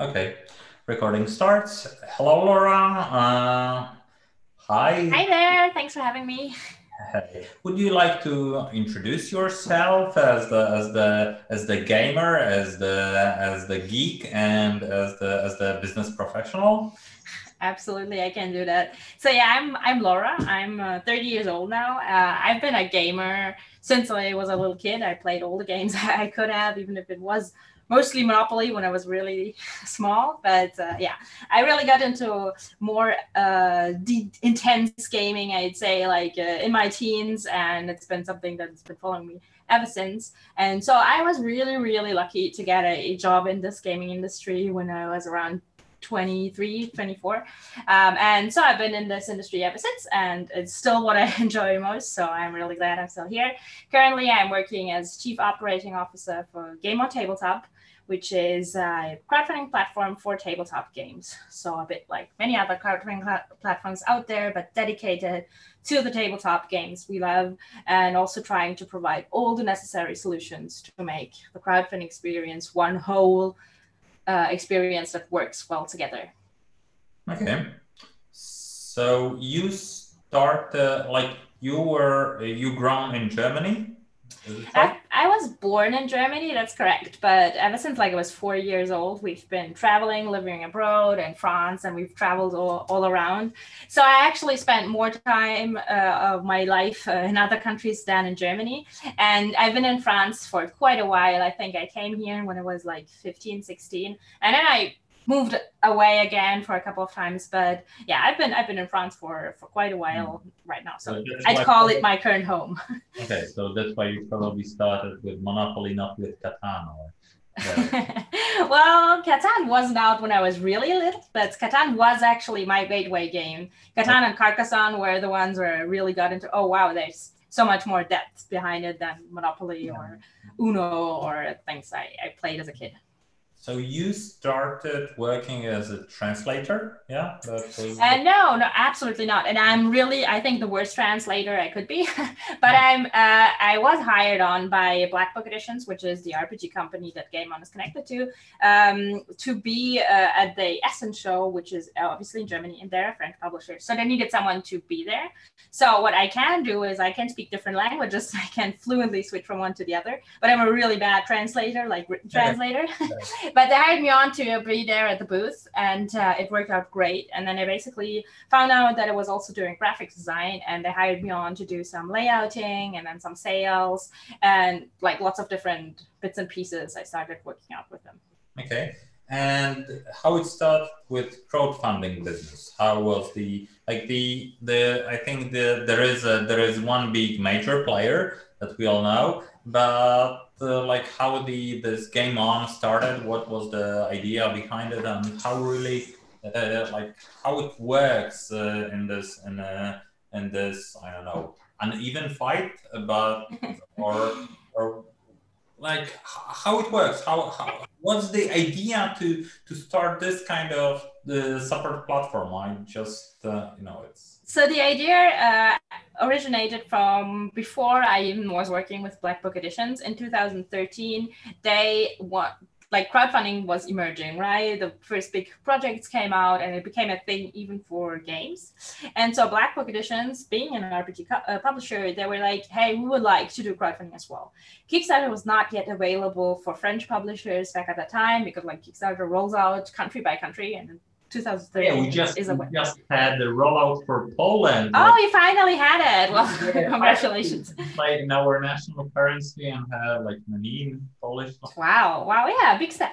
Okay, recording starts. Hello, Laura. Uh, hi. Hi there. Thanks for having me. Hey. Would you like to introduce yourself as the as the as the gamer, as the as the geek, and as the as the business professional? Absolutely, I can do that. So yeah, I'm I'm Laura. I'm uh, 30 years old now. Uh, I've been a gamer since I was a little kid. I played all the games I could have, even if it was mostly Monopoly when I was really small. But uh, yeah, I really got into more uh, de- intense gaming, I'd say, like uh, in my teens, and it's been something that's been following me ever since. And so I was really, really lucky to get a, a job in this gaming industry when I was around 23 24 um, and so i've been in this industry ever since and it's still what i enjoy most so i'm really glad i'm still here currently i'm working as chief operating officer for game on tabletop which is a crowdfunding platform for tabletop games so a bit like many other crowdfunding platforms out there but dedicated to the tabletop games we love and also trying to provide all the necessary solutions to make the crowdfunding experience one whole uh, experience that works well together. Okay. So you start uh, like you were you grown in Germany. I was born in Germany, that's correct. But ever since like I was four years old, we've been traveling, living abroad in France, and we've traveled all, all around. So I actually spent more time uh, of my life uh, in other countries than in Germany. And I've been in France for quite a while. I think I came here when I was like 15, 16. And then I moved away again for a couple of times but yeah i've been i've been in france for for quite a while mm. right now so, so i'd call it my current home okay so that's why you probably started with monopoly not with catan or well, Catan wasn't out when I was really little, but Catan was actually my gateway game. Catan and Carcassonne were the ones where I really got into. Oh wow, there's so much more depth behind it than Monopoly yeah. or Uno or things I, I played as a kid. So you started working as a translator, yeah? Was... Uh, no, no, absolutely not. And I'm really, I think the worst translator I could be. but I'm, uh, I was hired on by Black Book Editions, which is the RPG company that Game On is connected to, um, to be uh, at the Essen show, which is obviously in Germany, and they're a French publisher. So they needed someone to be there. So what I can do is I can speak different languages. I can fluently switch from one to the other. But I'm a really bad translator, like written translator. but they hired me on to be there at the booth, and uh, it worked out great. And then I basically found out that I was also doing graphic design, and they hired me on to do some layouting and then some sales and like lots of different bits and pieces. I started working out with them. Okay. And how it started with crowdfunding business? How was the like the the I think the there is a there is one big major player that we all know, but uh, like how the this game on started what was the idea behind it and how really uh, like how it works uh, in this in uh, in this i don't know uneven fight but or or like how it works how, how what's the idea to to start this kind of the support platform? I just uh, you know it's so the idea uh, originated from before I even was working with Black Book Editions in 2013. They want like crowdfunding was emerging, right? The first big projects came out and it became a thing even for games. And so Black Book Editions, being an RPG uh, publisher, they were like, hey, we would like to do crowdfunding as well. Kickstarter was not yet available for French publishers back at that time because like Kickstarter rolls out country by country and 2030. Yeah, we just, is a we just had the rollout for Poland. Oh, like, you finally had it. Well, yeah, congratulations. Like in our national currency and have like money in Polish. Wow. Wow. Yeah. Big step.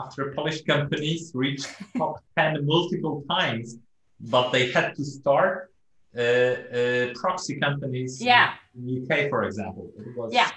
After Polish companies reached top 10 multiple times, but they had to start uh, uh, proxy companies yeah. in UK, for example. Was, yeah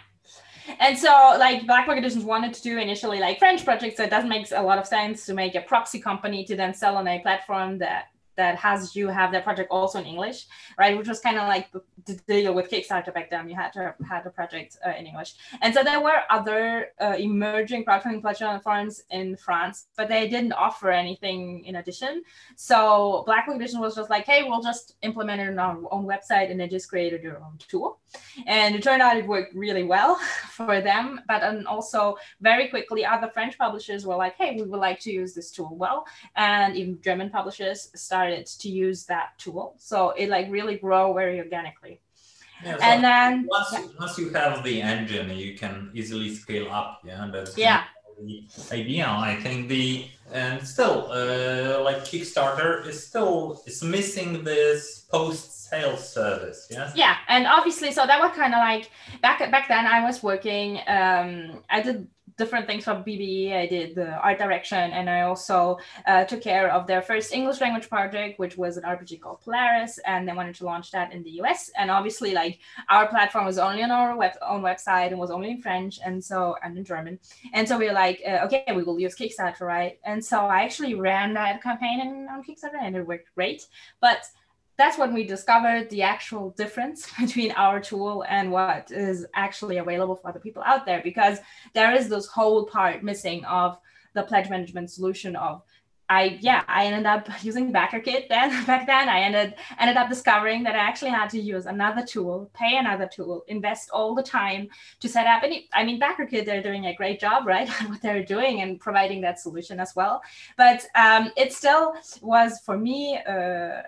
and so, like Black Book Editions wanted to do initially like French projects, so it doesn't make a lot of sense to make a proxy company to then sell on a platform that that has you have that project also in English, right? Which was kind of like deal with Kickstarter back then. You had to have had a project uh, in English, and so there were other uh, emerging crowdfunding platforms in France, but they didn't offer anything in addition. So Black Book Edition was just like, hey, we'll just implement it on our own website, and they just created their own tool, and it turned out it worked really well for them. But and also very quickly, other French publishers were like, hey, we would like to use this tool well, and even German publishers started to use that tool. So it like really grow very organically. Yeah, so and then once, yeah. once you have the engine, you can easily scale up. Yeah, that's yeah. the idea. I think the and still uh, like Kickstarter is still is missing this post sales service. Yeah. Yeah, and obviously, so that was kind of like back back then. I was working. Um, I did different things for BBE. I did the art direction, and I also uh, took care of their first English language project, which was an RPG called Polaris, and they wanted to launch that in the US. And obviously, like our platform was only on our web- own website and was only in French, and so and in German. And so we were like, uh, okay, we will use Kickstarter, right? And so I actually ran that campaign on Kickstarter, and it worked great. But that's when we discovered the actual difference between our tool and what is actually available for other people out there because there is this whole part missing of the pledge management solution of I yeah I ended up using BackerKit then back then I ended ended up discovering that I actually had to use another tool, pay another tool, invest all the time to set up. And I mean BackerKit they're doing a great job right what they're doing and providing that solution as well. But um, it still was for me uh,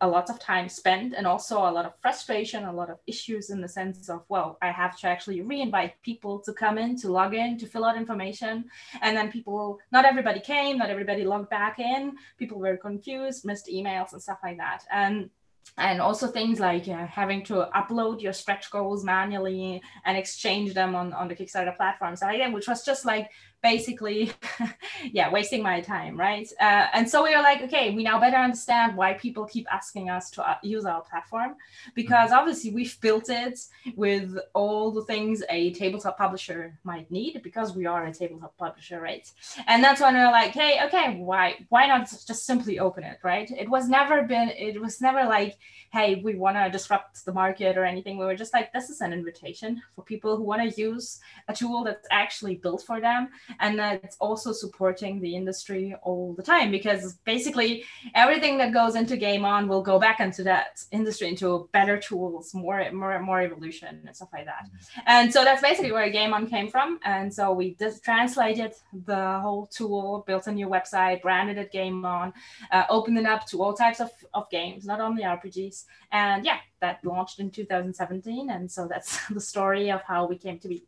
a lot of time spent and also a lot of frustration, a lot of issues in the sense of, well, I have to actually re-invite people to come in, to log in, to fill out information. And then people, not everybody came, not everybody logged back in. People were confused, missed emails and stuff like that. And and also things like uh, having to upload your stretch goals manually and exchange them on, on the Kickstarter platform. So again, which was just like basically yeah wasting my time right? Uh, and so we were like okay we now better understand why people keep asking us to uh, use our platform. Because obviously we've built it with all the things a tabletop publisher might need because we are a tabletop publisher right? And that's when we we're like hey okay why why not just simply open it right? It was never been it was never like hey we want to disrupt the market or anything. We were just like this is an invitation for people who want to use a tool that's actually built for them and that's also supporting the industry all the time because basically everything that goes into game on will go back into that industry into better tools more more more evolution and stuff like that. Mm-hmm. and so that's basically where game on came from. And so we just translated the whole tool built a new website branded it game on uh, opened it up to all types of, of games not only rpgs and yeah that launched in 2017 and so that's the story of how we came to be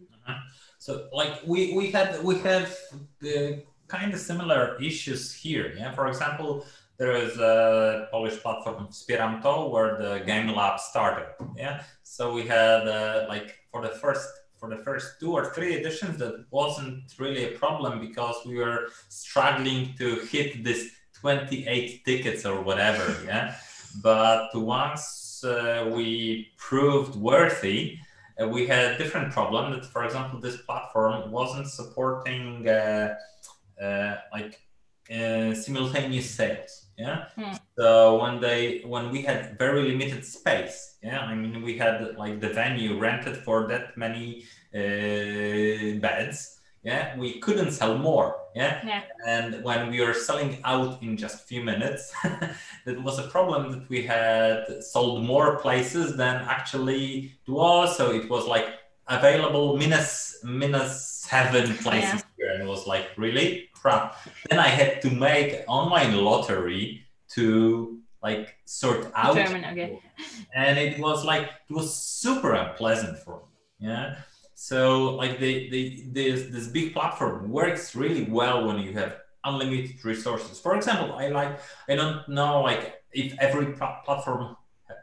uh-huh. So like we we had we have the kind of similar issues here. Yeah, for example, there is a Polish platform Wspieram where the game lab started. Yeah, so we had uh, like for the first for the first two or three editions that wasn't really a problem because we were struggling to hit this 28 tickets or whatever. Yeah, but once uh, we proved worthy uh, we had a different problem that, for example, this platform wasn't supporting uh, uh, like uh, simultaneous sales. Yeah. Hmm. So when they when we had very limited space, yeah, I mean we had like the venue rented for that many uh, beds yeah we couldn't sell more yeah, yeah. and when we were selling out in just a few minutes that was a problem that we had sold more places than actually it was so it was like available minus minus seven places yeah. here and it was like really crap then i had to make online lottery to like sort out German, okay. and it was like it was super unpleasant for me yeah so like the, the this this big platform works really well when you have unlimited resources. For example, I like I don't know like if every platform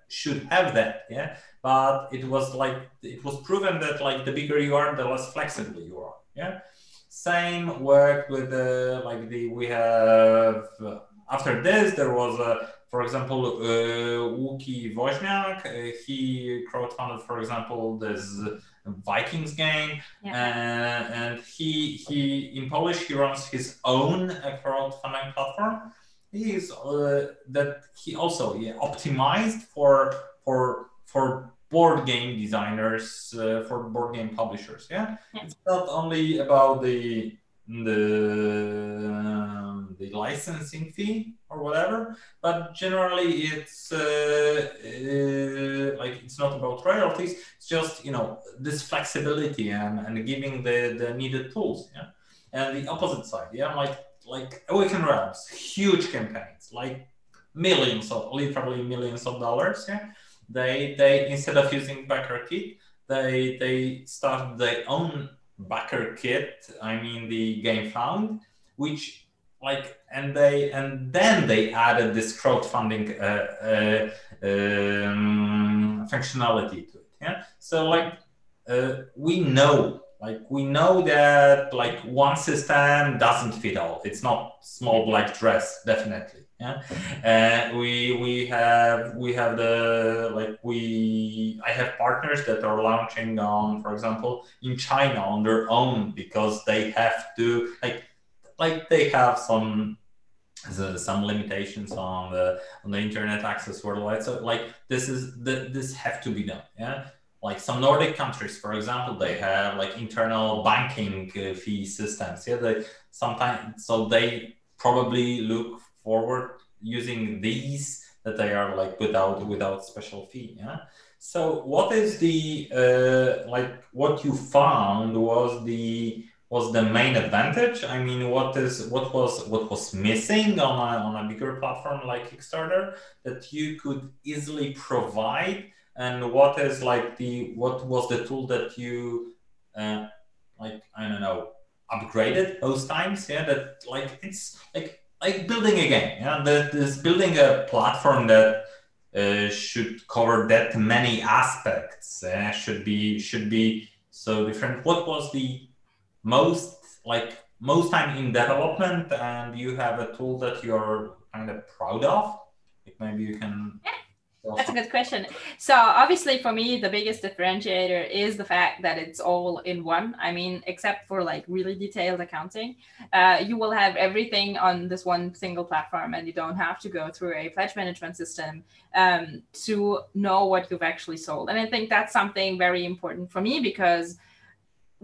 should have that, yeah. But it was like it was proven that like the bigger you are, the less flexible you are, yeah. Same worked with the like the we have uh, after this there was a for example uh, Łuki Woźniak, uh, he crowdfunded for example this Vikings game, yeah. uh, and he he in Polish he runs his own uh, crowdfunding platform. He is uh, that he also yeah, optimized for for for board game designers, uh, for board game publishers. Yeah? yeah, it's not only about the the the licensing fee or whatever, but generally it's uh, uh, like it's not about royalties. It's just you know this flexibility and, and giving the the needed tools. Yeah, and the opposite side. Yeah, like like Awaken Realms, huge campaigns, like millions of literally millions of dollars. Yeah, they they instead of using BackerKit, they they started their own BackerKit. I mean the Gamefound, which like and they and then they added this crowdfunding uh, uh, um, functionality to it. Yeah, so like uh, we know like we know that like one system doesn't fit all. It's not small black dress, definitely. Yeah, and we we have we have the like we I have partners that are launching on, for example, in China on their own because they have to like like they have some some limitations on the on the internet access worldwide. So like this is the, this have to be done. Yeah, like some Nordic countries, for example, they have like internal banking uh, fee systems. Yeah, they sometimes so they probably look forward using these that they are like without without special fee. Yeah. So what is the uh, like what you found was the was the main advantage? I mean, what is what was what was missing on a, on a bigger platform like Kickstarter that you could easily provide, and what is like the what was the tool that you uh, like I don't know upgraded those times? Yeah, that like it's like like building a game. Yeah, that is building a platform that uh, should cover that many aspects. Uh, should be should be so different. What was the most like most time in development and you have a tool that you're kind of proud of maybe you can yeah. That's a good question. So obviously for me, the biggest differentiator is the fact that it's all in one. I mean, except for like really detailed accounting, uh, you will have everything on this one single platform, and you don't have to go through a pledge management system um, to know what you've actually sold. And I think that's something very important for me because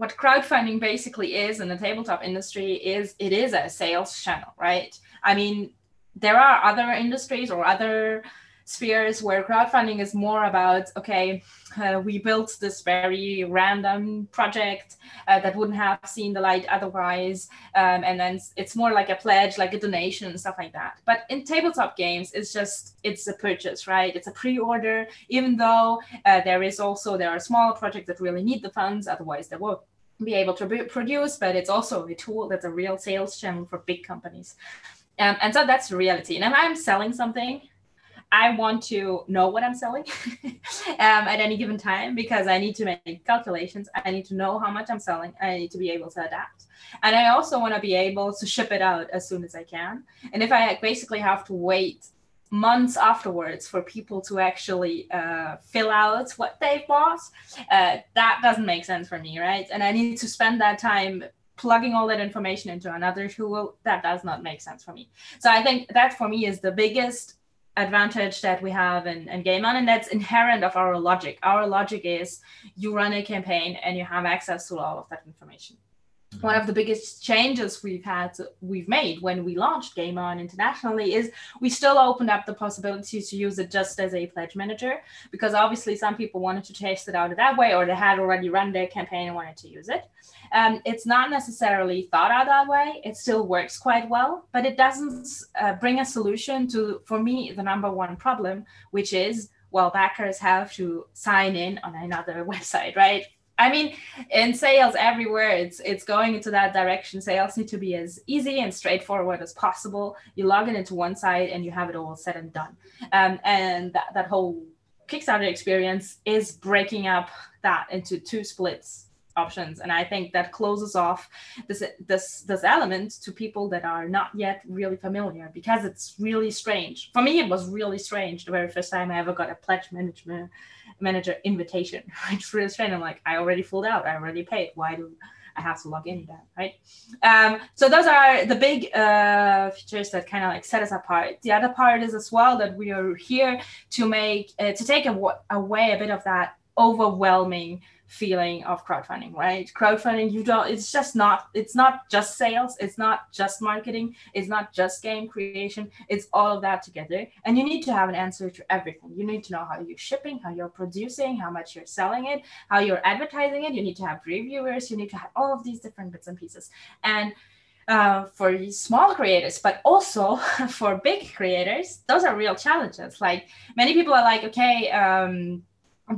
what crowdfunding basically is in the tabletop industry is it is a sales channel, right? I mean, there are other industries or other spheres where crowdfunding is more about okay uh, we built this very random project uh, that wouldn't have seen the light otherwise um, and then it's more like a pledge like a donation and stuff like that. But in tabletop games it's just it's a purchase right? It's a pre-order even though uh, there is also there are small projects that really need the funds otherwise they won't be able to produce but it's also a tool that's a real sales channel for big companies um, and so that's reality and if i'm selling something I want to know what I'm selling um, at any given time because I need to make calculations. I need to know how much I'm selling. I need to be able to adapt. And I also want to be able to ship it out as soon as I can. And if I basically have to wait months afterwards for people to actually uh, fill out what they bought, uh, that doesn't make sense for me, right? And I need to spend that time plugging all that information into another tool that does not make sense for me so i think that for me is the biggest advantage that we have in, in Game On, and that's inherent of our logic. Our logic is you run a campaign and you have access to all of that information. One of the biggest changes we've had, we've made when we launched Game On internationally is we still opened up the possibility to use it just as a pledge manager because obviously some people wanted to test it out that way or they had already run their campaign and wanted to use it. Um, it's not necessarily thought out that way. It still works quite well, but it doesn't uh, bring a solution to, for me, the number one problem, which is, well, backers have to sign in on another website, right? I mean, in sales everywhere, it's it's going into that direction. Sales need to be as easy and straightforward as possible. You log in into one site and you have it all said and done. Um, and that, that whole Kickstarter experience is breaking up that into two splits options. And i think that closes off this this this element to people that are not yet really familiar because it's really strange. For me it was really strange the very first time i ever got a pledge management manager invitation it's really strange. I'm like i already filled out i already paid. Why do I have to log in that, right? Um, so those are the big uh, features that kind of like set us apart. The other part is as well that we are here to make uh, to take away a bit of that overwhelming feeling of crowdfunding right? Crowdfunding you don't it's just not it's not just sales it's not just marketing it's not just game creation it's all of that together. And you need to have an answer to everything. You need to know how you're shipping how you're producing how much you're selling it how you're advertising it. You need to have reviewers you need to have all of these different bits and pieces. And uh, for small creators, but also for big creators, those are real challenges. Like many people are like, okay, um,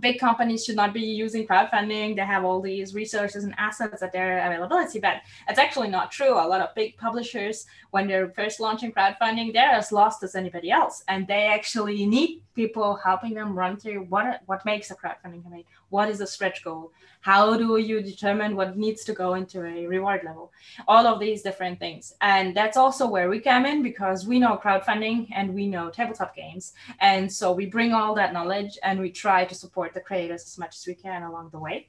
big companies should not be using crowdfunding. They have all these resources and assets at their availability, but it's actually not true. A lot of big publishers, when they're first launching crowdfunding, they're as lost as anybody else, and they actually need people helping them run through what what makes a crowdfunding campaign, what is a stretch goal, how do you determine what needs to go into a reward level, all of these different things, and that's also where we come in because we know crowdfunding and we know tabletop games, and so we bring all that knowledge and we try to support the creators as much as we can along the way.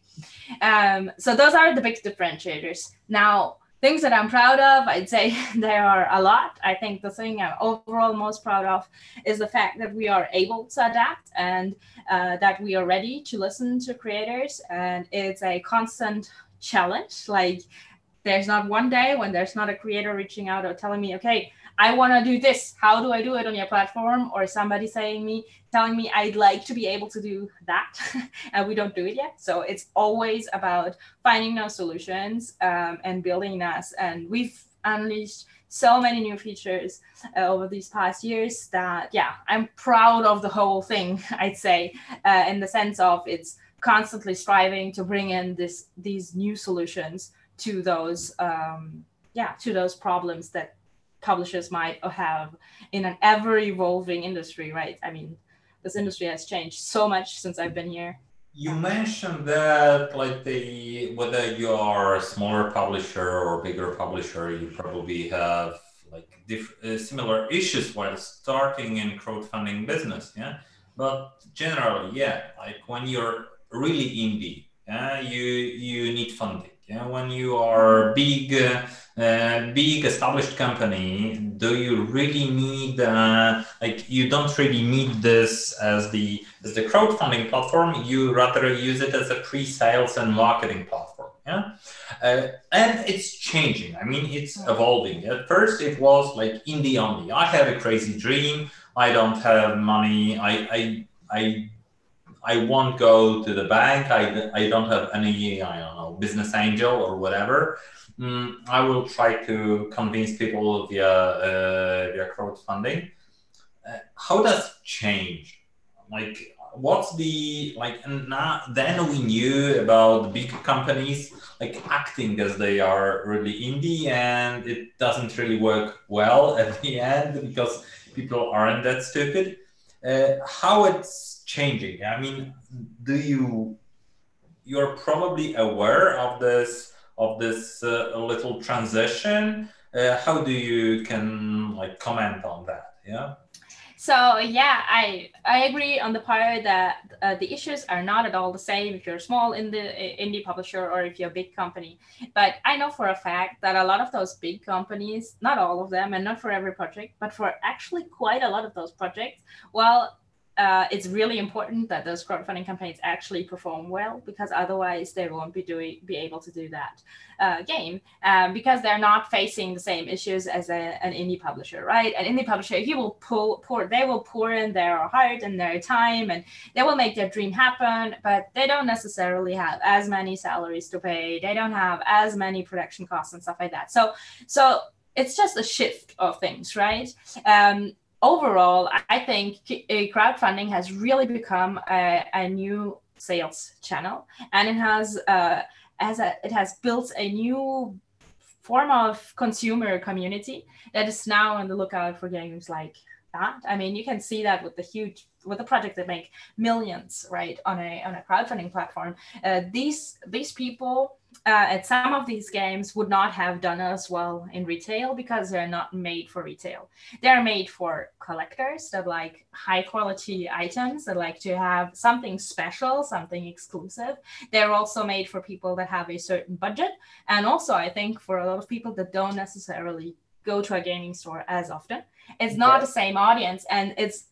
Um, so those are the big differentiators. Now things that I'm proud of, I'd say there are a lot. I think the thing I'm overall most proud of is the fact that we are able to adapt and uh, that we are ready to listen to creators. And it's a constant challenge. Like, there's not one day when there's not a creator reaching out or telling me, okay, I want to do this. How do I do it on your platform? Or somebody saying me, telling me I'd like to be able to do that, and we don't do it yet. So it's always about finding those solutions um, and building us. And we've unleashed so many new features uh, over these past years that yeah, I'm proud of the whole thing. I'd say uh, in the sense of it's constantly striving to bring in this these new solutions to those um, yeah to those problems that publishers might have in an ever evolving industry, right? I mean, this industry has changed so much since I've been here. You mentioned that, like the whether you are a smaller publisher or bigger publisher, you probably have like diff- uh, similar issues while starting in crowdfunding business. Yeah, but generally, yeah, like when you're really indie, you you need funding yeah, when you are big, uh, big established company, do you really need uh, like you don't really need this as the as the crowdfunding platform? You rather use it as a pre-sales and marketing platform. Yeah, uh, and it's changing. I mean, it's evolving. At first, it was like indie only. I have a crazy dream. I don't have money. I I I I won't go to the bank. I, I don't have any, I don't know, business angel or whatever. Mm, I will try to convince people via uh, via crowdfunding. Uh, how does change? Like, what's the like? And now then we knew about big companies like acting as they are really indie, and it doesn't really work well at the end because people aren't that stupid. Uh, how it's changing? I mean, do you you're probably aware of this of this uh, little transition? Uh, how do you can like comment on that? Yeah. So yeah, I I agree on the part that uh, the issues are not at all the same if you're small in the indie publisher or if you're a big company. But I know for a fact that a lot of those big companies, not all of them, and not for every project, but for actually quite a lot of those projects, well, uh, it's really important that those crowdfunding campaigns actually perform well because otherwise they won't be doing be able to do that uh, game um, because they're not facing the same issues as a, an indie publisher right? An indie publisher he will pull pour they will pour in their heart and their time and they will make their dream happen but they don't necessarily have as many salaries to pay. They don't have as many production costs and stuff like that. So so it's just a shift of things right? Um, overall, I think crowdfunding has really become a, a new sales channel, and it has uh, as a, it has built a new form of consumer community that is now on the lookout for games like that. I mean, you can see that with the huge with the project that make millions, right, on a on a crowdfunding platform. Uh, these these people uh, at some of these games would not have done as well in retail because they're not made for retail. They're made for collectors that like high quality items that like to have something special, something exclusive. They're also made for people that have a certain budget, and also I think for a lot of people that don't necessarily go to a gaming store as often. It's not yeah. the same audience, and it's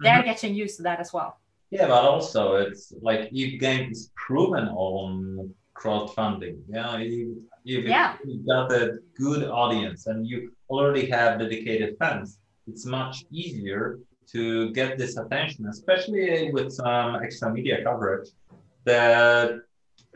they're mm-hmm. getting used to that as well. Yeah, but also it's like if game is proven on crowdfunding, yeah, if, if yeah. you got a good audience and you already have dedicated fans, it's much easier to get this attention, especially with some extra media coverage that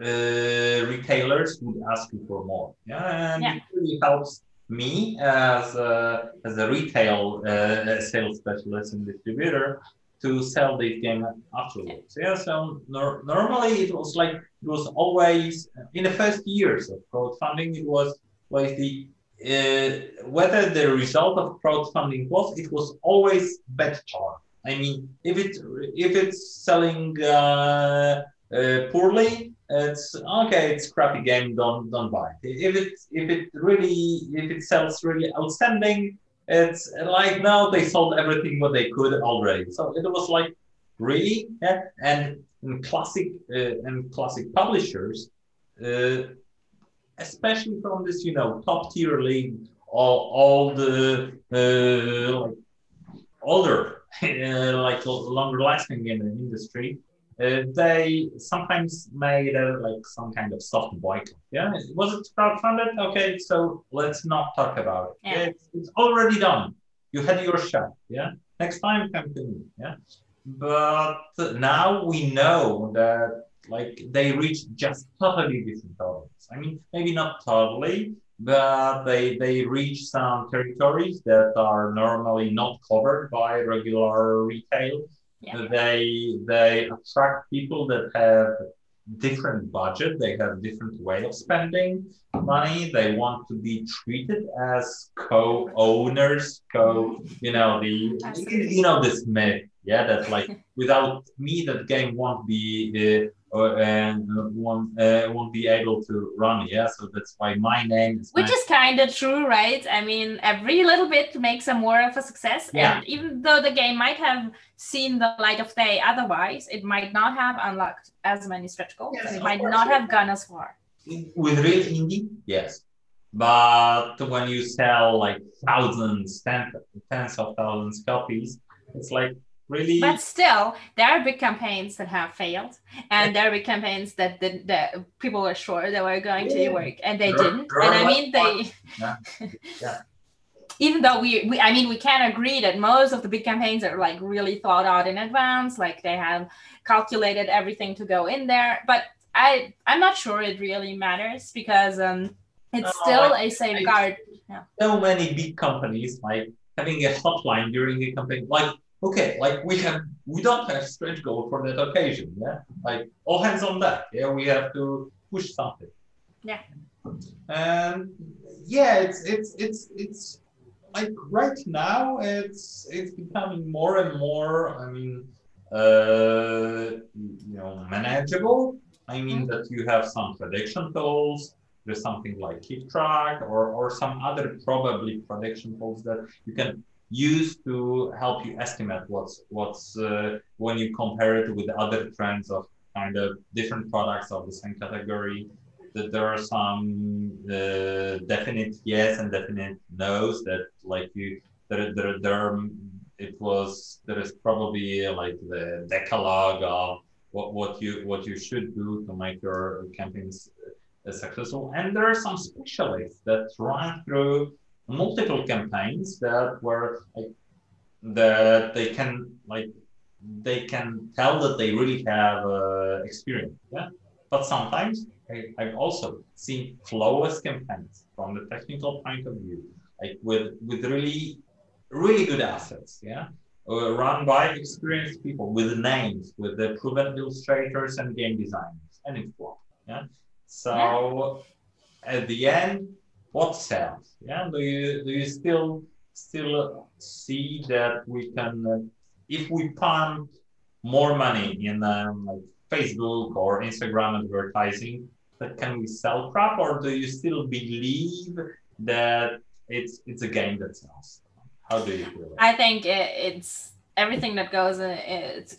uh, retailers would ask you for more. Yeah, and yeah. it really helps me as a, as a retail uh, sales specialist and distributor to sell this game afterwards. Yeah, so nor- normally it was like it was always in the first years of crowdfunding. It was like the uh, whether the result of crowdfunding was it was always bet charm. I mean, if it if it's selling uh, uh, poorly, it's okay. It's crappy game. Don't don't buy. it. If it if it really if it sells really outstanding, it's like now they sold everything what they could already. So it was like really yeah. And in classic uh, and classic publishers, uh, especially from this you know top tier league, all all the uh, like older like longer lasting in the industry uh, they sometimes made a, like some kind of soft boycott. Yeah, was it crowdfunded? Okay, so let's not talk about it. Yeah. It's, it's, already done. You had your shot. Yeah, next time come to me. Yeah, but now we know that like they reach just totally different audience. I mean, maybe not totally, but they they reach some territories that are normally not covered by regular retail yeah. They they attract people that have different budget. They have different way of spending money. They want to be treated as co-owners, co. You know the you know this myth. Yeah, that like without me, that game won't be. Uh, uh, and won't uh, won't be able to run. Yeah, so that's why my name is. Which is kind of true, right? I mean, every little bit makes a more of a success. Yeah. And even though the game might have seen the light of day otherwise, it might not have unlocked as many stretch goals. Yes, it might course, not have gone as far. With real indie, yes. But when you sell like thousands, tens, tens of thousands copies, it's like really but still there are big campaigns that have failed and there are big campaigns that the, that people were sure they were going to work and they there didn't and i mean they yeah. yeah. even though we, we i mean we can agree that most of the big campaigns are like really thought out in advance like they have calculated everything to go in there but i i'm not sure it really matters because um it's still a safeguard yeah. so many big companies like having a hotline during a campaign like okay, like we have, we don't have stretch goal for that occasion. Yeah, like all hands on deck. Yeah, we have to push something. Yeah. And yeah, it's it's it's it's like right now it's it's becoming more and more. I mean, uh, you know, manageable. I mean mm-hmm. that you have some prediction tools. There's something like Kicktraq or or some other probably prediction tools that you can used to help you estimate what's what's uh, when you compare it with other trends of kind of different products of the same category that there are some uh, definite yes and definite no's that like you there there, there it was there is probably like the decalogue of what, what you what you should do to make your campaigns uh, successful. And there are some specialists that run through multiple campaigns that were like that they can like they can tell that they really have uh, experience. Yeah, but sometimes I, I've also seen flawless campaigns from the technical point of view, like with with really really good assets. Yeah. Uh, run by experienced people with names, with the proven illustrators and game designers, and it's Yeah. So yeah. at the end, what sells? Yeah, do you do you still still see that we can, uh, if we pump more money in um, like Facebook or Instagram advertising, that can we sell crap, or do you still believe that it's it's a game that sells? How do you feel? I think it, it's everything that goes in,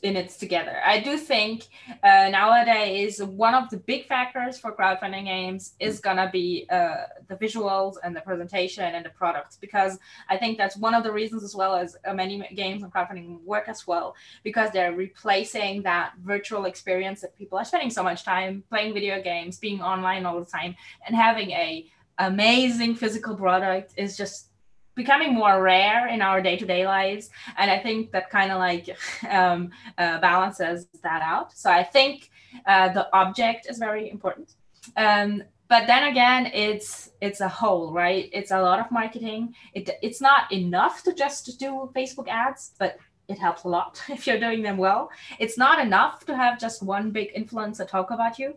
in it together. I do think uh, nowadays one of the big factors for crowdfunding games is gonna be uh, the visuals and the presentation and the products because I think that's one of the reasons as well as uh, many games on crowdfunding work as well because they're replacing that virtual experience that people are spending so much time playing video games, being online all the time, and having a amazing physical product is just becoming more rare in our day-to-day lives. And i think that kind of like um, uh, balances that out. So i think uh, the object is very important. Um, but then again it's it's a whole right? It's a lot of marketing. It, it's not enough to just do facebook ads but it helps a lot if you're doing them well. It's not enough to have just one big influencer talk about you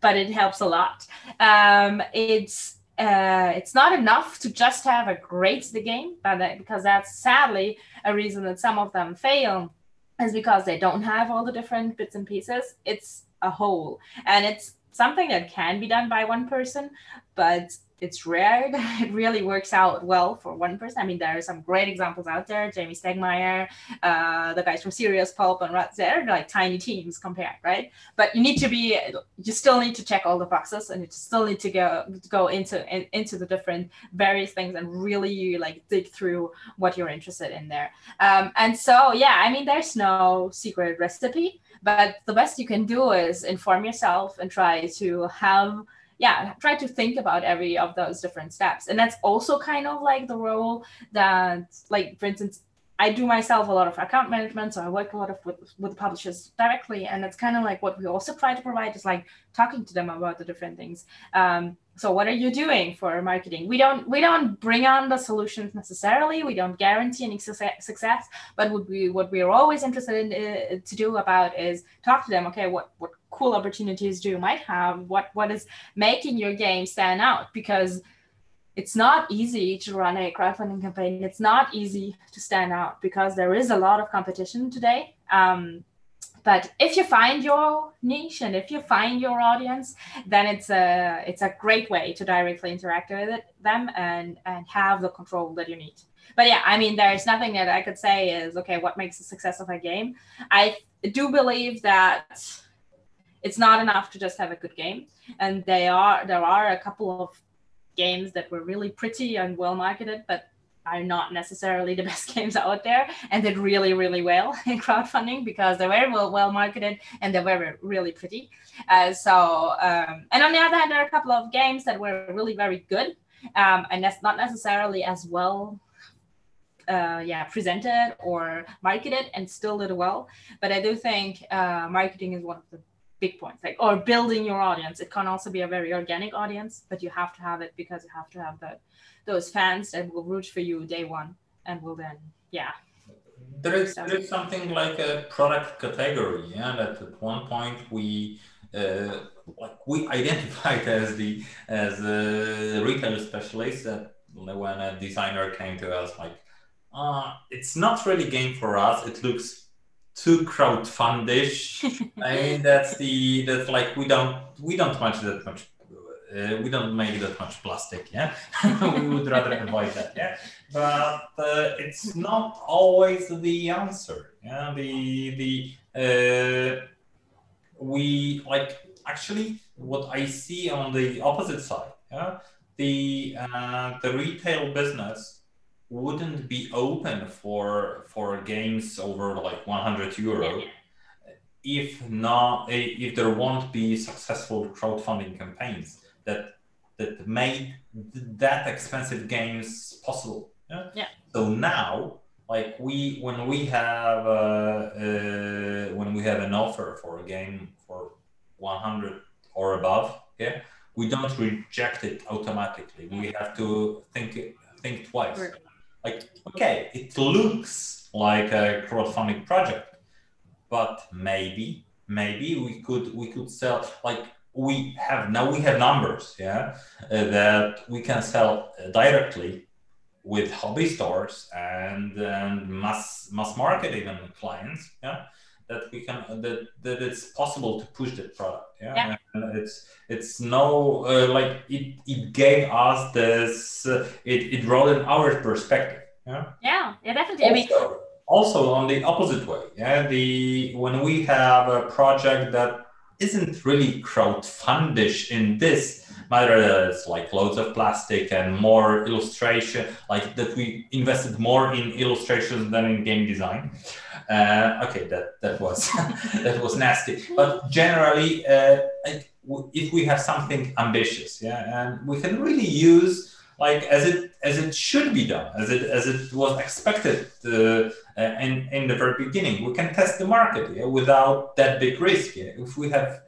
but it helps a lot. Um, it's uh, it's not enough to just have a great the game, but that, because that's sadly a reason that some of them fail is because they don't have all the different bits and pieces. It's a whole, and it's something that can be done by one person, but it's rare that it really works out well for one person. I mean, there are some great examples out there. Jamey Stegmaier, uh, the guys from Serious Poulp and Rats, they're like tiny teams compared, right? But you need to be, you still need to check all the boxes, and you still need to go go into in, into the different various things and really like dig through what you're interested in there. Um, and so, yeah, I mean, there's no secret recipe, but the best you can do is inform yourself and try to have yeah try to think about every of those different steps and that's also kind of like the role that like for instance I do myself a lot of account management, so I work a lot of with, with publishers directly, and it's kind of like what we also try to provide is like talking to them about the different things. Um, so what are you doing for marketing? We don't we don't bring on the solutions necessarily. We don't guarantee any success, but what we what we are always interested in uh, to do about is talk to them. Okay, what what cool opportunities do you might have? What what is making your game stand out? Because it's not easy to run a crowdfunding campaign. It's not easy to stand out because there is a lot of competition today. Um, but if you find your niche and if you find your audience, then it's a it's a great way to directly interact with it, them and and have the control that you need. But yeah, I mean, there's nothing that I could say is okay. What makes the success of a game? I do believe that it's not enough to just have a good game, and they are there are a couple of games that were really pretty and well marketed, but are not necessarily the best games out there. And did really really well in crowdfunding because they were well, well marketed and they were really pretty. Uh, so um, and on the other hand there are a couple of games that were really very good um, and that's not necessarily as well uh, yeah presented or marketed and still did well. But i do think uh, marketing is one of the big points like or building your audience. It can also be a very organic audience but you have to have it because you have to have that those fans that will root for you day one and will then yeah. There is, there is something like a product category yeah that at one point we uh, like we identified as the as a retail specialist that when a designer came to us like uh, it's not really game for us. It looks too crowdfundish. I mean, that's the that's like we don't we don't much that much. Uh, we don't make that much plastic, yeah. we would rather avoid that, yeah. But uh, it's not always the answer, yeah. The the uh, we like actually what I see on the opposite side, yeah. The uh, the retail business wouldn't be open for for games over like 100 euro if not if there won't be successful crowdfunding campaigns that that made that expensive games possible. Yeah, yeah. so now like we when we have uh, uh, when we have an offer for a game for 100 or above yeah we don't reject it automatically. We have to think think twice like okay it looks like a crowdfunding project but maybe maybe we could we could sell like we have now we have numbers yeah uh, that we can sell directly with hobby stores and and mass mass market even clients. Yeah, that we can that that it's possible to push that product. Yeah, Yeah. And it's it's no uh, like it it gave us this uh, it it broadened our perspective. Yeah Yeah, yeah, definitely. I mean, also, also on the opposite way yeah the when we have a project that isn't really crowdfundish in this it's like loads of plastic and more illustration like that we invested more in illustrations than in game design uh, okay that that was that was nasty but generally uh, if we have something ambitious yeah and we can really use like as it as it should be done as it as it was expected uh, in in the very beginning we can test the market yeah, without that big risk yeah? if we have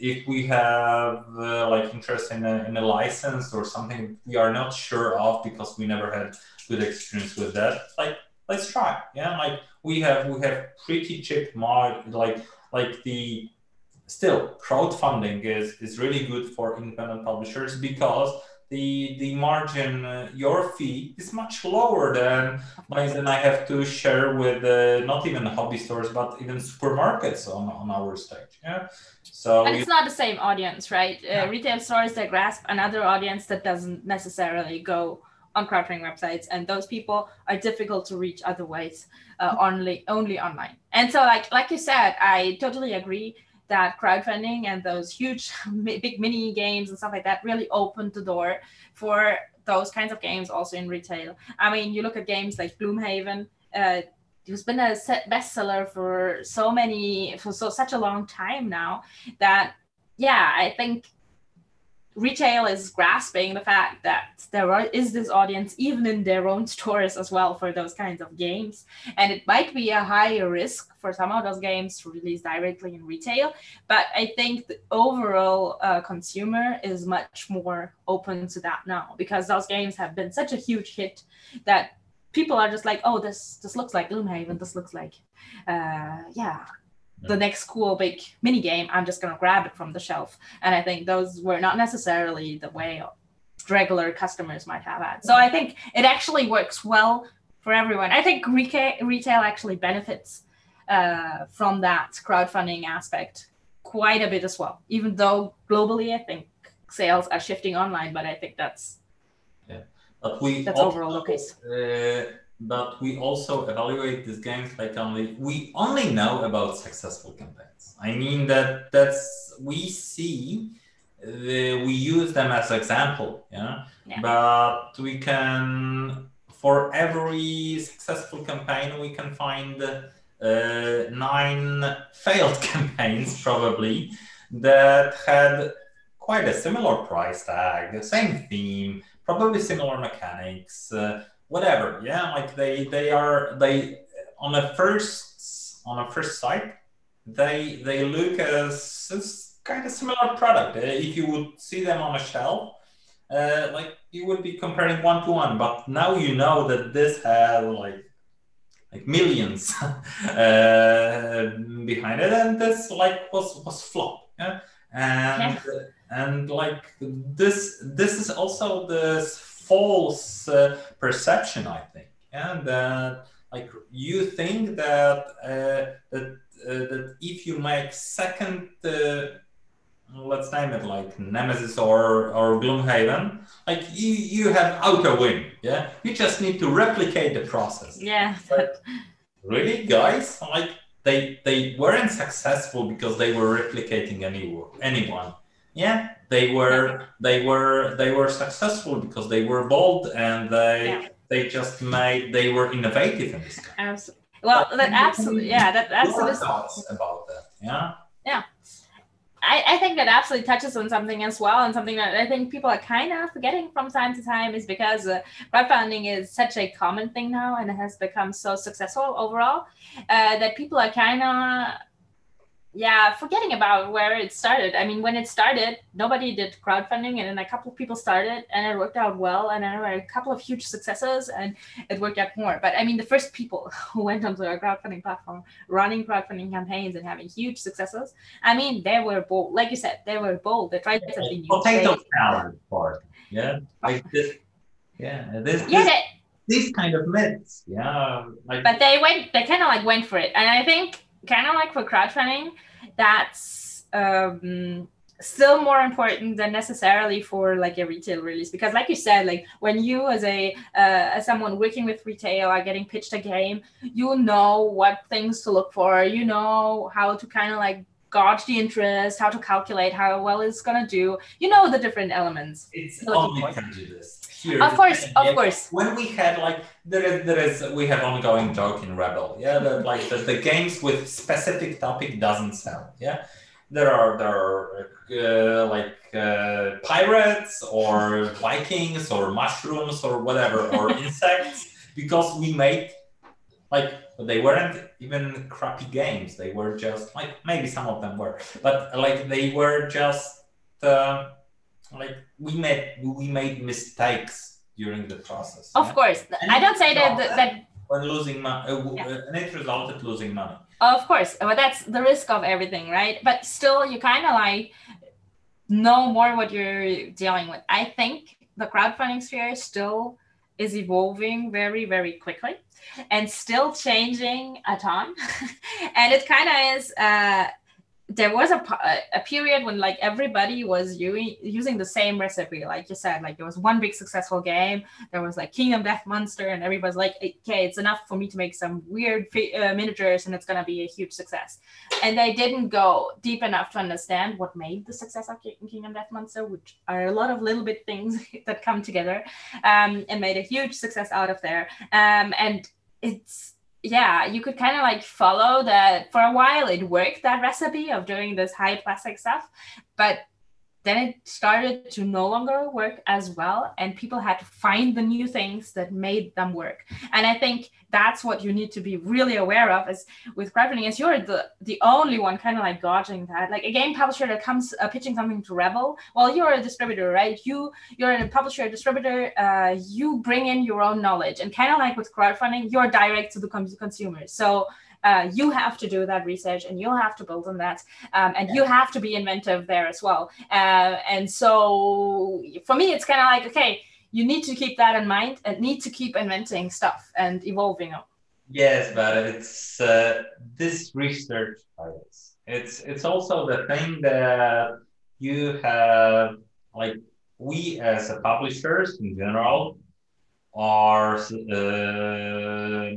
if we have uh, like interest in a, in a license or something we are not sure of because we never had good experience with that like let's try yeah? Like we have we have pretty cheap mod like like the still crowdfunding is is really good for independent publishers because the the margin uh, your fee is much lower than mine than I have to share with uh, not even hobby stores but even supermarkets on, on our stage yeah so and you- it's not the same audience, right? Uh, Yeah. retail stores that grasp another audience that doesn't necessarily go on crowdfunding websites, and those people are difficult to reach otherwise uh, only only online. And so, like like you said, I totally agree that crowdfunding and those huge big mini games and stuff like that really opened the door for those kinds of games also in retail. I mean, you look at games like Gloomhaven. Uh, it's been a bestseller for so many for so such a long time now that yeah i think retail is grasping the fact that there are, is this audience even in their own stores as well for those kinds of games. And it might be a higher risk for some of those games to release directly in retail but i think the overall uh, consumer is much more open to that now because those games have been such a huge hit that people are just like oh this this looks like gloomhaven this looks like uh yeah the next cool big mini game i'm just going to grab it from the shelf. And i think those were not necessarily the way regular customers might have had. So i think it actually works well for everyone. I think retail, retail actually benefits uh, from that crowdfunding aspect quite a bit as well. Even though globally i think sales are shifting online but i think that's yeah. But we that's overall the case. uh, but we also evaluate these games like only we only know about successful campaigns. I mean that that's we see uh, we use them as example, yeah? Yeah. But we can for every successful campaign we can find uh, nine failed campaigns probably that had quite a similar price tag, the same theme, probably similar mechanics. Uh, whatever. Yeah like they they are they on a first on a first sight they they look as, as kind of similar product. Uh, if you would see them on a shelf uh, like you would be comparing one to one. But now you know that this has like like millions uh, behind it and this like was was flop yeah? And and like this this is also this false uh, perception i think. And that like you think that uh, that uh, that if you make second uh, let's name it like nemesis or or gloomhaven like you you have outer win yeah? You just need to replicate the process. Yeah. But really guys like they they weren't successful because they were replicating any anyone yeah they were they were they were successful because they were bold and they Yeah. they just made they were innovative in this kind absolutely well that absolutely yeah that that's Your thoughts about that yeah? Yeah. I, I think that absolutely touches on something as well, and something that I think people are kind of forgetting from time to time is because uh, crowdfunding is such a common thing now and it has become so successful overall uh, that people are kind of, yeah, forgetting about where it started. I mean, when it started, nobody did crowdfunding, and then a couple of people started, and it worked out well, and there were a couple of huge successes, and it worked out more. But I mean, the first people who went onto a crowdfunding platform, running crowdfunding campaigns and having huge successes, I mean, they were bold. Like you said, they were bold. They tried something new. potato salad part yeah like this yeah this, yeah, this they, these kind of myths. Yeah. Um, like, but they went, they kind of like went for it. And I think kind of like for crowdfunding, that's um, still more important than necessarily for like a retail release. Because like you said like when you as a uh, as someone working with retail are getting pitched a game you know what things to look for. You know how to kind of like gauge the interest how to calculate how well it's going to do. You know the different elements. It's only prejudice here of course of course when we had like there is there is we have ongoing joke in rebel yeah that like the, the games with specific topic doesn't sell yeah there are there are uh, like uh, pirates or Vikings or mushrooms or whatever or insects because we made like they weren't even crappy games. They were just like maybe some of them were, but like they were just uh, like we made we made mistakes during the process. Of yeah? course, and I don't say that that when losing money, uh, yeah. and it resulted losing money. Of course, but that's the risk of everything, right? But still, you kind of like know more what you're dealing with. I think the crowdfunding sphere still is evolving very, very quickly and still changing a ton. and it kind of is uh, there was a, a period when like everybody was using using the same recipe like you said like there was one big successful game there was like kingdom death monster and everybody's like okay it's enough for me to make some weird uh, miniatures and it's going to be a huge success. And they didn't go deep enough to understand what made the success of kingdom death monster which are a lot of little bit things that come together um, and made a huge success out of there. Um, and it's yeah, you could kind of like follow that for a while. It worked that recipe of doing this high plastic stuff, but then it started to no longer work as well and people had to find the new things that made them work. And i think that's what you need to be really aware of is with crowdfunding is you're the the only one kind of like gauging that. Like a game publisher that comes uh, pitching something to rebel well you're a distributor right? You you're a publisher a distributor uh, you bring in your own knowledge. And kind of like with crowdfunding you're direct to the consumers. So uh, you have to do that research and you'll have to build on that um, and you have to be inventive there as well. Uh, and so for me it's kind of like okay you need to keep that in mind and need to keep inventing stuff and evolving yes but it's uh, this research it's it's also the thing that you have like we as a publishers in general are uh,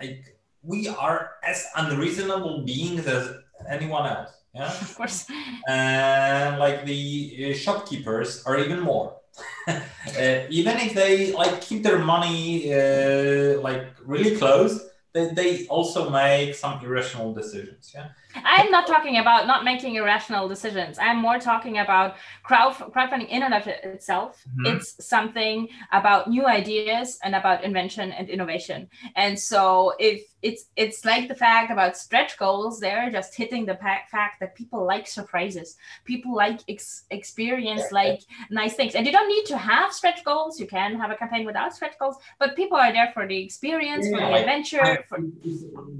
like we are as unreasonable beings as anyone else. Yeah, of course. And like the uh, shopkeepers are even more. uh, even if they like keep their money uh, like really close, they, they also make some irrational decisions. Yeah. I'm not talking about not making irrational decisions. I'm more talking about crowd crowdfunding in and of itself. Mm-hmm. It's something about new ideas and about invention and innovation. And so if it's it's like the fact about stretch goals, they're just hitting the fact that people like surprises. People like ex- experience, like nice things. And you don't need to have stretch goals. You can have a campaign without stretch goals, but people are there for the experience, yeah, for the like, adventure. For...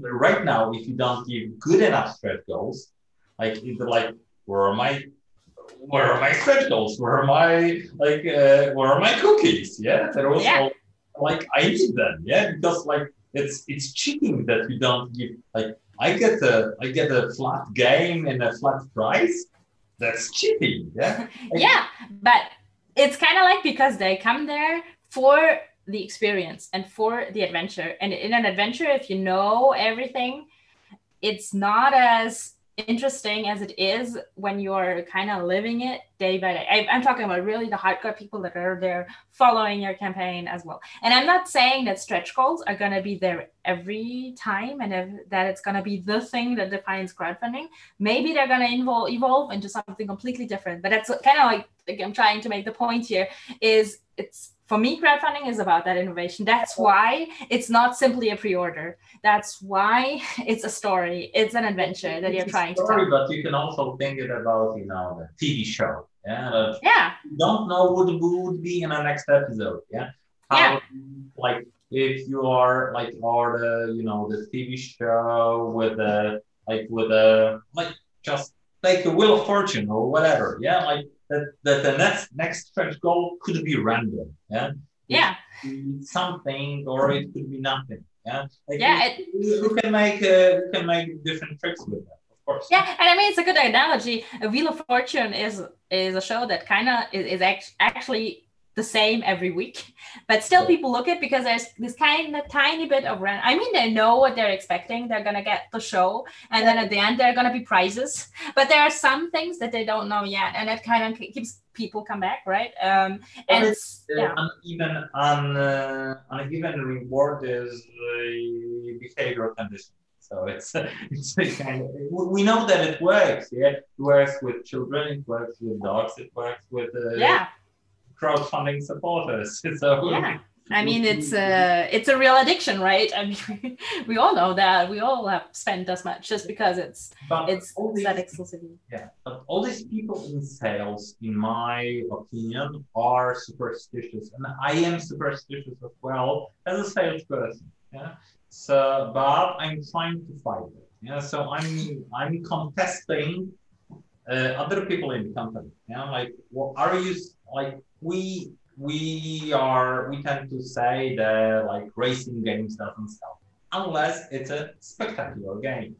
Right now, if you don't give good enough stretch goals. Like like where are my where are my stretch goals? Where are my like uh, where are my cookies? Yeah, they're also yeah. like I need them. Yeah, because like it's it's cheating that you don't give like I get a I get a flat game and a flat price. That's cheating. Yeah. Like, yeah, but it's kind of like because they come there for the experience and for the adventure. And in an adventure, if you know everything, it's not as interesting as it is when you're kind of living it day by day. I, am talking about really the hardcore people that are there following your campaign as well. And I'm not saying that stretch goals are going to be there every time and if, that it's going to be the thing that defines crowdfunding. Maybe they're going to evolve, evolve into something completely different. But that's kind of like, like I'm trying to make the point here is it's for me, crowdfunding is about that innovation. That's why it's not simply a pre-order. That's why it's a story. It's an adventure that you're trying story, to tell. But you can also think it about, you know, the TV show. Yeah. yeah. Don't know what would be in the next episode. Yeah. How, yeah. Like if you are like or the you know the TV show with a like with a like just like a Wheel of Fortune or whatever. Yeah. Like that, that the next next stretch goal could be random. Yeah. yeah something or it could be nothing yeah like yeah it, we, can make uh, can make different tricks with that of course yeah and i mean it's a good analogy a wheel of fortune is is a show that kind of is, is act- actually the same every week but still people look at because there's this kind of tiny bit of rent. I mean they know what they're expecting. They're going to get the show and then at the end there are going to be prizes. But there are some things that they don't know yet and it kind of keeps people come back right? Um and it's uh, yeah. uneven un, uh, uneven reward is the behavioral condition. So it's it's kind of we know that it works yeah. It works with children it works with dogs it works with uh, yeah crowdfunding supporters. So yeah. I mean, it's a it's a real addiction, right? I mean, we all know that. We all have spent as much just because it's but it's these, that exclusivity. Yeah, but all these people in sales, in my opinion, are superstitious, and I am superstitious as well as a salesperson. Yeah. So, but I'm trying to fight it. Yeah. So I'm I'm contesting uh, other people in the company. Yeah. Like, well, are you like we we are we tend to say that like racing games doesn't sell unless it's a spectacular game.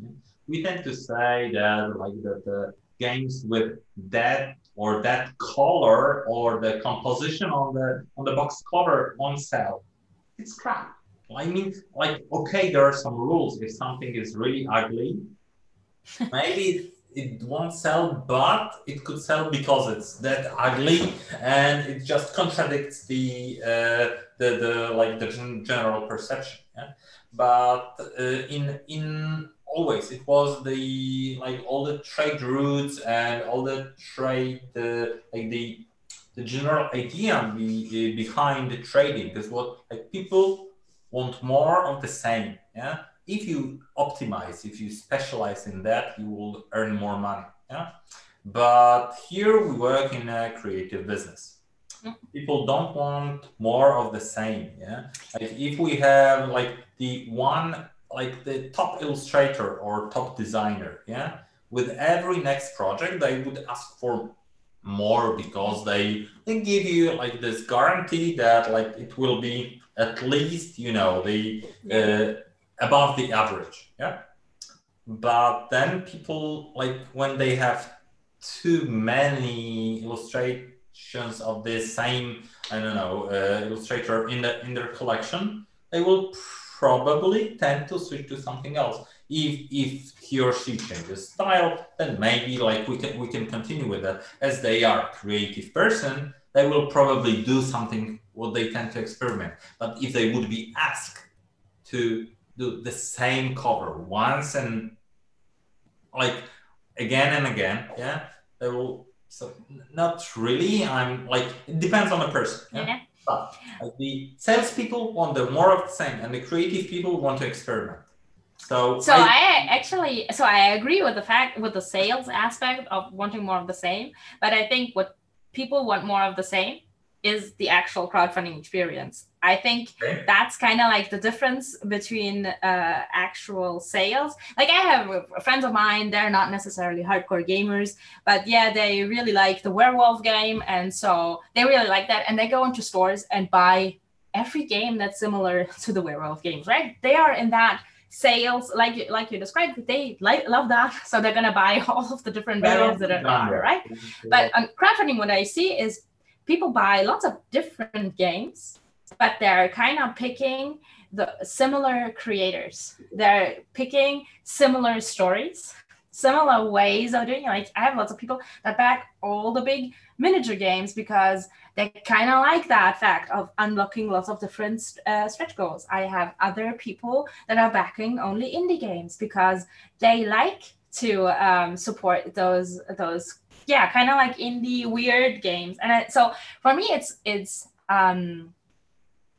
We tend to say that like the, the games with that or that color or the composition on the on the box cover won't sell. It's crap. I mean, like, okay, there are some rules. If something is really ugly, maybe it won't sell, but it could sell because it's that ugly, and it just contradicts the uh, the, the like the general perception. Yeah? But uh, in in always it was the like all the trade routes and all the trade uh, like the the general idea be, behind the trading is what like people want more of the same yeah if you optimize, if you specialize in that, you will earn more money. Yeah. But here we work in a creative business. Mm. People don't want more of the same. Yeah. Like if we have like the one, like the top illustrator or top designer, yeah, with every next project, they would ask for more because they, they give you like this guarantee that like it will be at least, you know, the, uh, above the average. Yeah. But then people like when they have too many illustrations of the same, I don't know, uh, illustrator in the in their collection, they will probably tend to switch to something else. If if he or she changes style, then maybe like we can we can continue with that. As they are creative person, they will probably do something what they tend to experiment. But if they would be asked to do the same cover once and like again and again yeah they will so not really i'm like it depends on the person yeah, yeah. but like, the salespeople want the more of the same and the creative people want to experiment so so I, I, actually so i agree with the fact with the sales aspect of wanting more of the same but i think what people want more of the same is the actual crowdfunding experience. I think that's kind of like the difference between uh, actual sales. Like I have friends of mine, they're not necessarily hardcore gamers, but yeah, they really like the werewolf game, and so they really like that, and they go into stores and buy every game that's similar to the werewolf games. Right? They are in that sales like like you described they like love that so they're gonna buy all of the different variants that are right but on crowdfunding what i see is people buy lots of different games, but they're kind of picking the similar creators. They're picking similar stories, similar ways of doing it. Like I have lots of people that back all the big miniature games because they kind of like that fact of unlocking lots of different uh, stretch goals. I have other people that are backing only indie games because they like to um, support those those yeah, kind of like indie weird games. And I, so for me, it's it's um,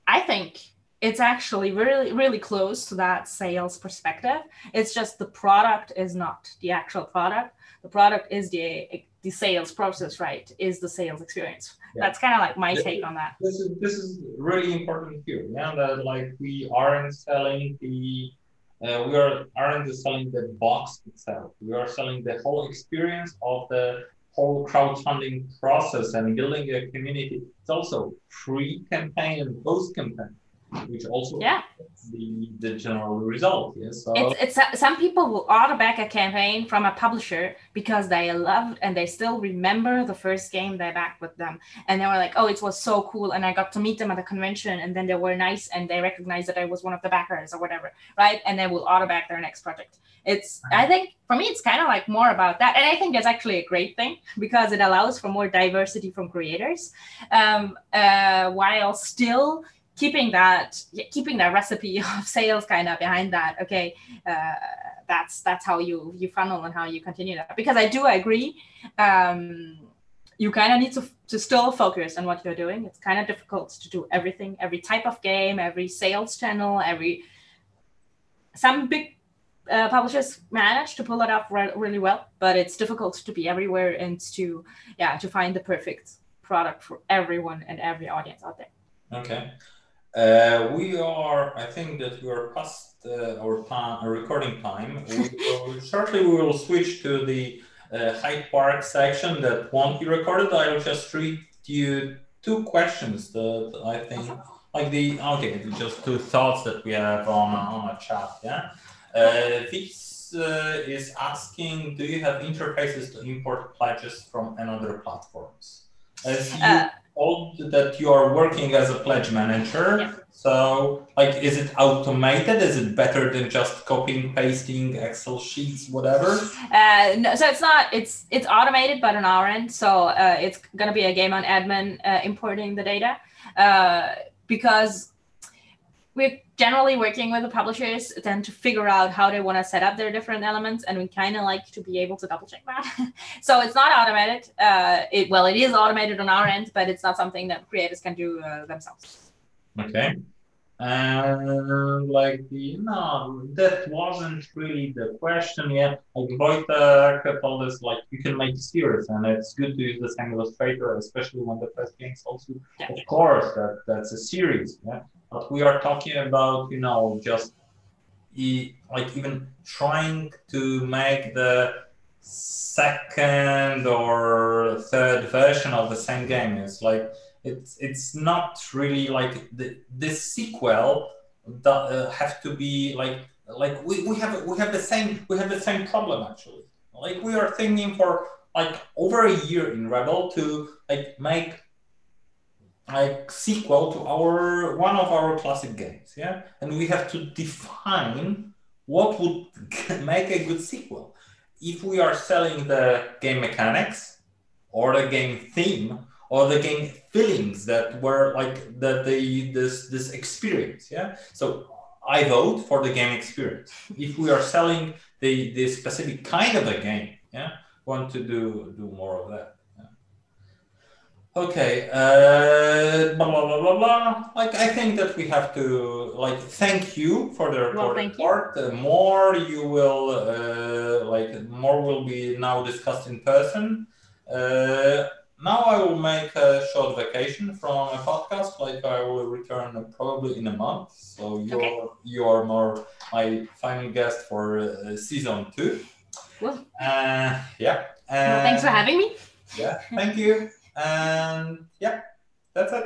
I think it's actually really really close to that sales perspective. It's just the product is not the actual product. The product is the the sales process, right? Is the sales experience. Yeah. That's kind of like my take on that. This is this is really important here. Yeah, that like we aren't selling the uh, we are aren't selling the box itself. We are selling the whole experience of the whole crowdfunding process and building a community. It's also pre-campaign and post-campaign which also yeah the, the general result. Yeah, so it's, it's some people will order back a campaign from a publisher because they love and they still remember the first game they backed with them, and they were like, "Oh, it was so cool," and I got to meet them at the convention, and then they were nice and they recognized that I was one of the backers or whatever, right? And they will order back their next project. It's I think for me it's kind of like more about that, and I think that's actually a great thing because it allows for more diversity from creators, um, uh, while still keeping that keeping that recipe of sales kind of behind that okay uh, that's that's how you you funnel and how you continue that. Because i do agree um, you kind of need to, to still focus on what you're doing. It's kind of difficult to do everything every type of game every sales channel every some big uh, publishers manage to pull it off re- really well but it's difficult to be everywhere and to yeah to find the perfect product for everyone and every audience out there. Okay we are, I think that we are past uh, our time, our recording time. Shortly, we will switch to the uh, Hyde Park section that won't be recorded. I will just read you two questions that I think, like the, okay, just two thoughts that we have on, on a chat. Yeah. Uh, this uh, is asking, do you have interfaces to import pledges from another platforms? As you uh, told that you are working as a pledge manager. Yeah. So, like, is it automated? Is it better than just copying, pasting Excel sheets, whatever? Uh, no, so it's not. It's it's automated, but on our end. So uh, it's gonna be a Gamefound admin uh, importing the data uh, because we're generally working with the publishers then to figure out how they want to set up their different elements and we kind of like to be able to double check that. So it's not automated uh, it well it is automated on our end but it's not something that creators can do uh, themselves. Okay. And like you know that wasn't really the question yet. Like Wojtek told us like you can make series and it's good to use the same illustrator especially when the first game also yeah. of course that that's a series yeah but we are talking about you know just e- like even trying to make the second or third version of the same game. Is like it's it's not really like the this sequel that uh, have to be like like we, we have we have the same we have the same problem actually. Like we are thinking for like over a year in rebel to like make like sequel to our one of our classic games yeah? And we have to define what would make a good sequel. If we are selling the game mechanics or the game theme or the game feelings that were like that the this this experience yeah? So i vote for the game experience. If we are selling the the specific kind of a game yeah? Want to do do more of that Okay, uh, blah, blah, blah, blah, blah. Like, I think that we have to, like, thank you for the recording well, part. Uh, more you will, uh, like, more will be now discussed in person. Uh, now I will make a short vacation from a podcast. Like, I will return probably in a month. So you're, okay. you are more my final guest for uh, season two. Well, uh, yeah. well, thanks for having me. Yeah, thank you. And yeah, that's it.